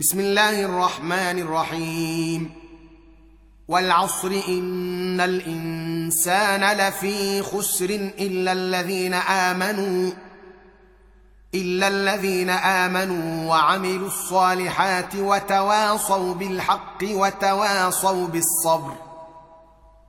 بسم الله الرحمن الرحيم. والعصر إن الإنسان لفي خسر إلا الذين آمنوا إلا الذين آمنوا وعملوا الصالحات وتواصوا بالحق وتواصوا بالصبر.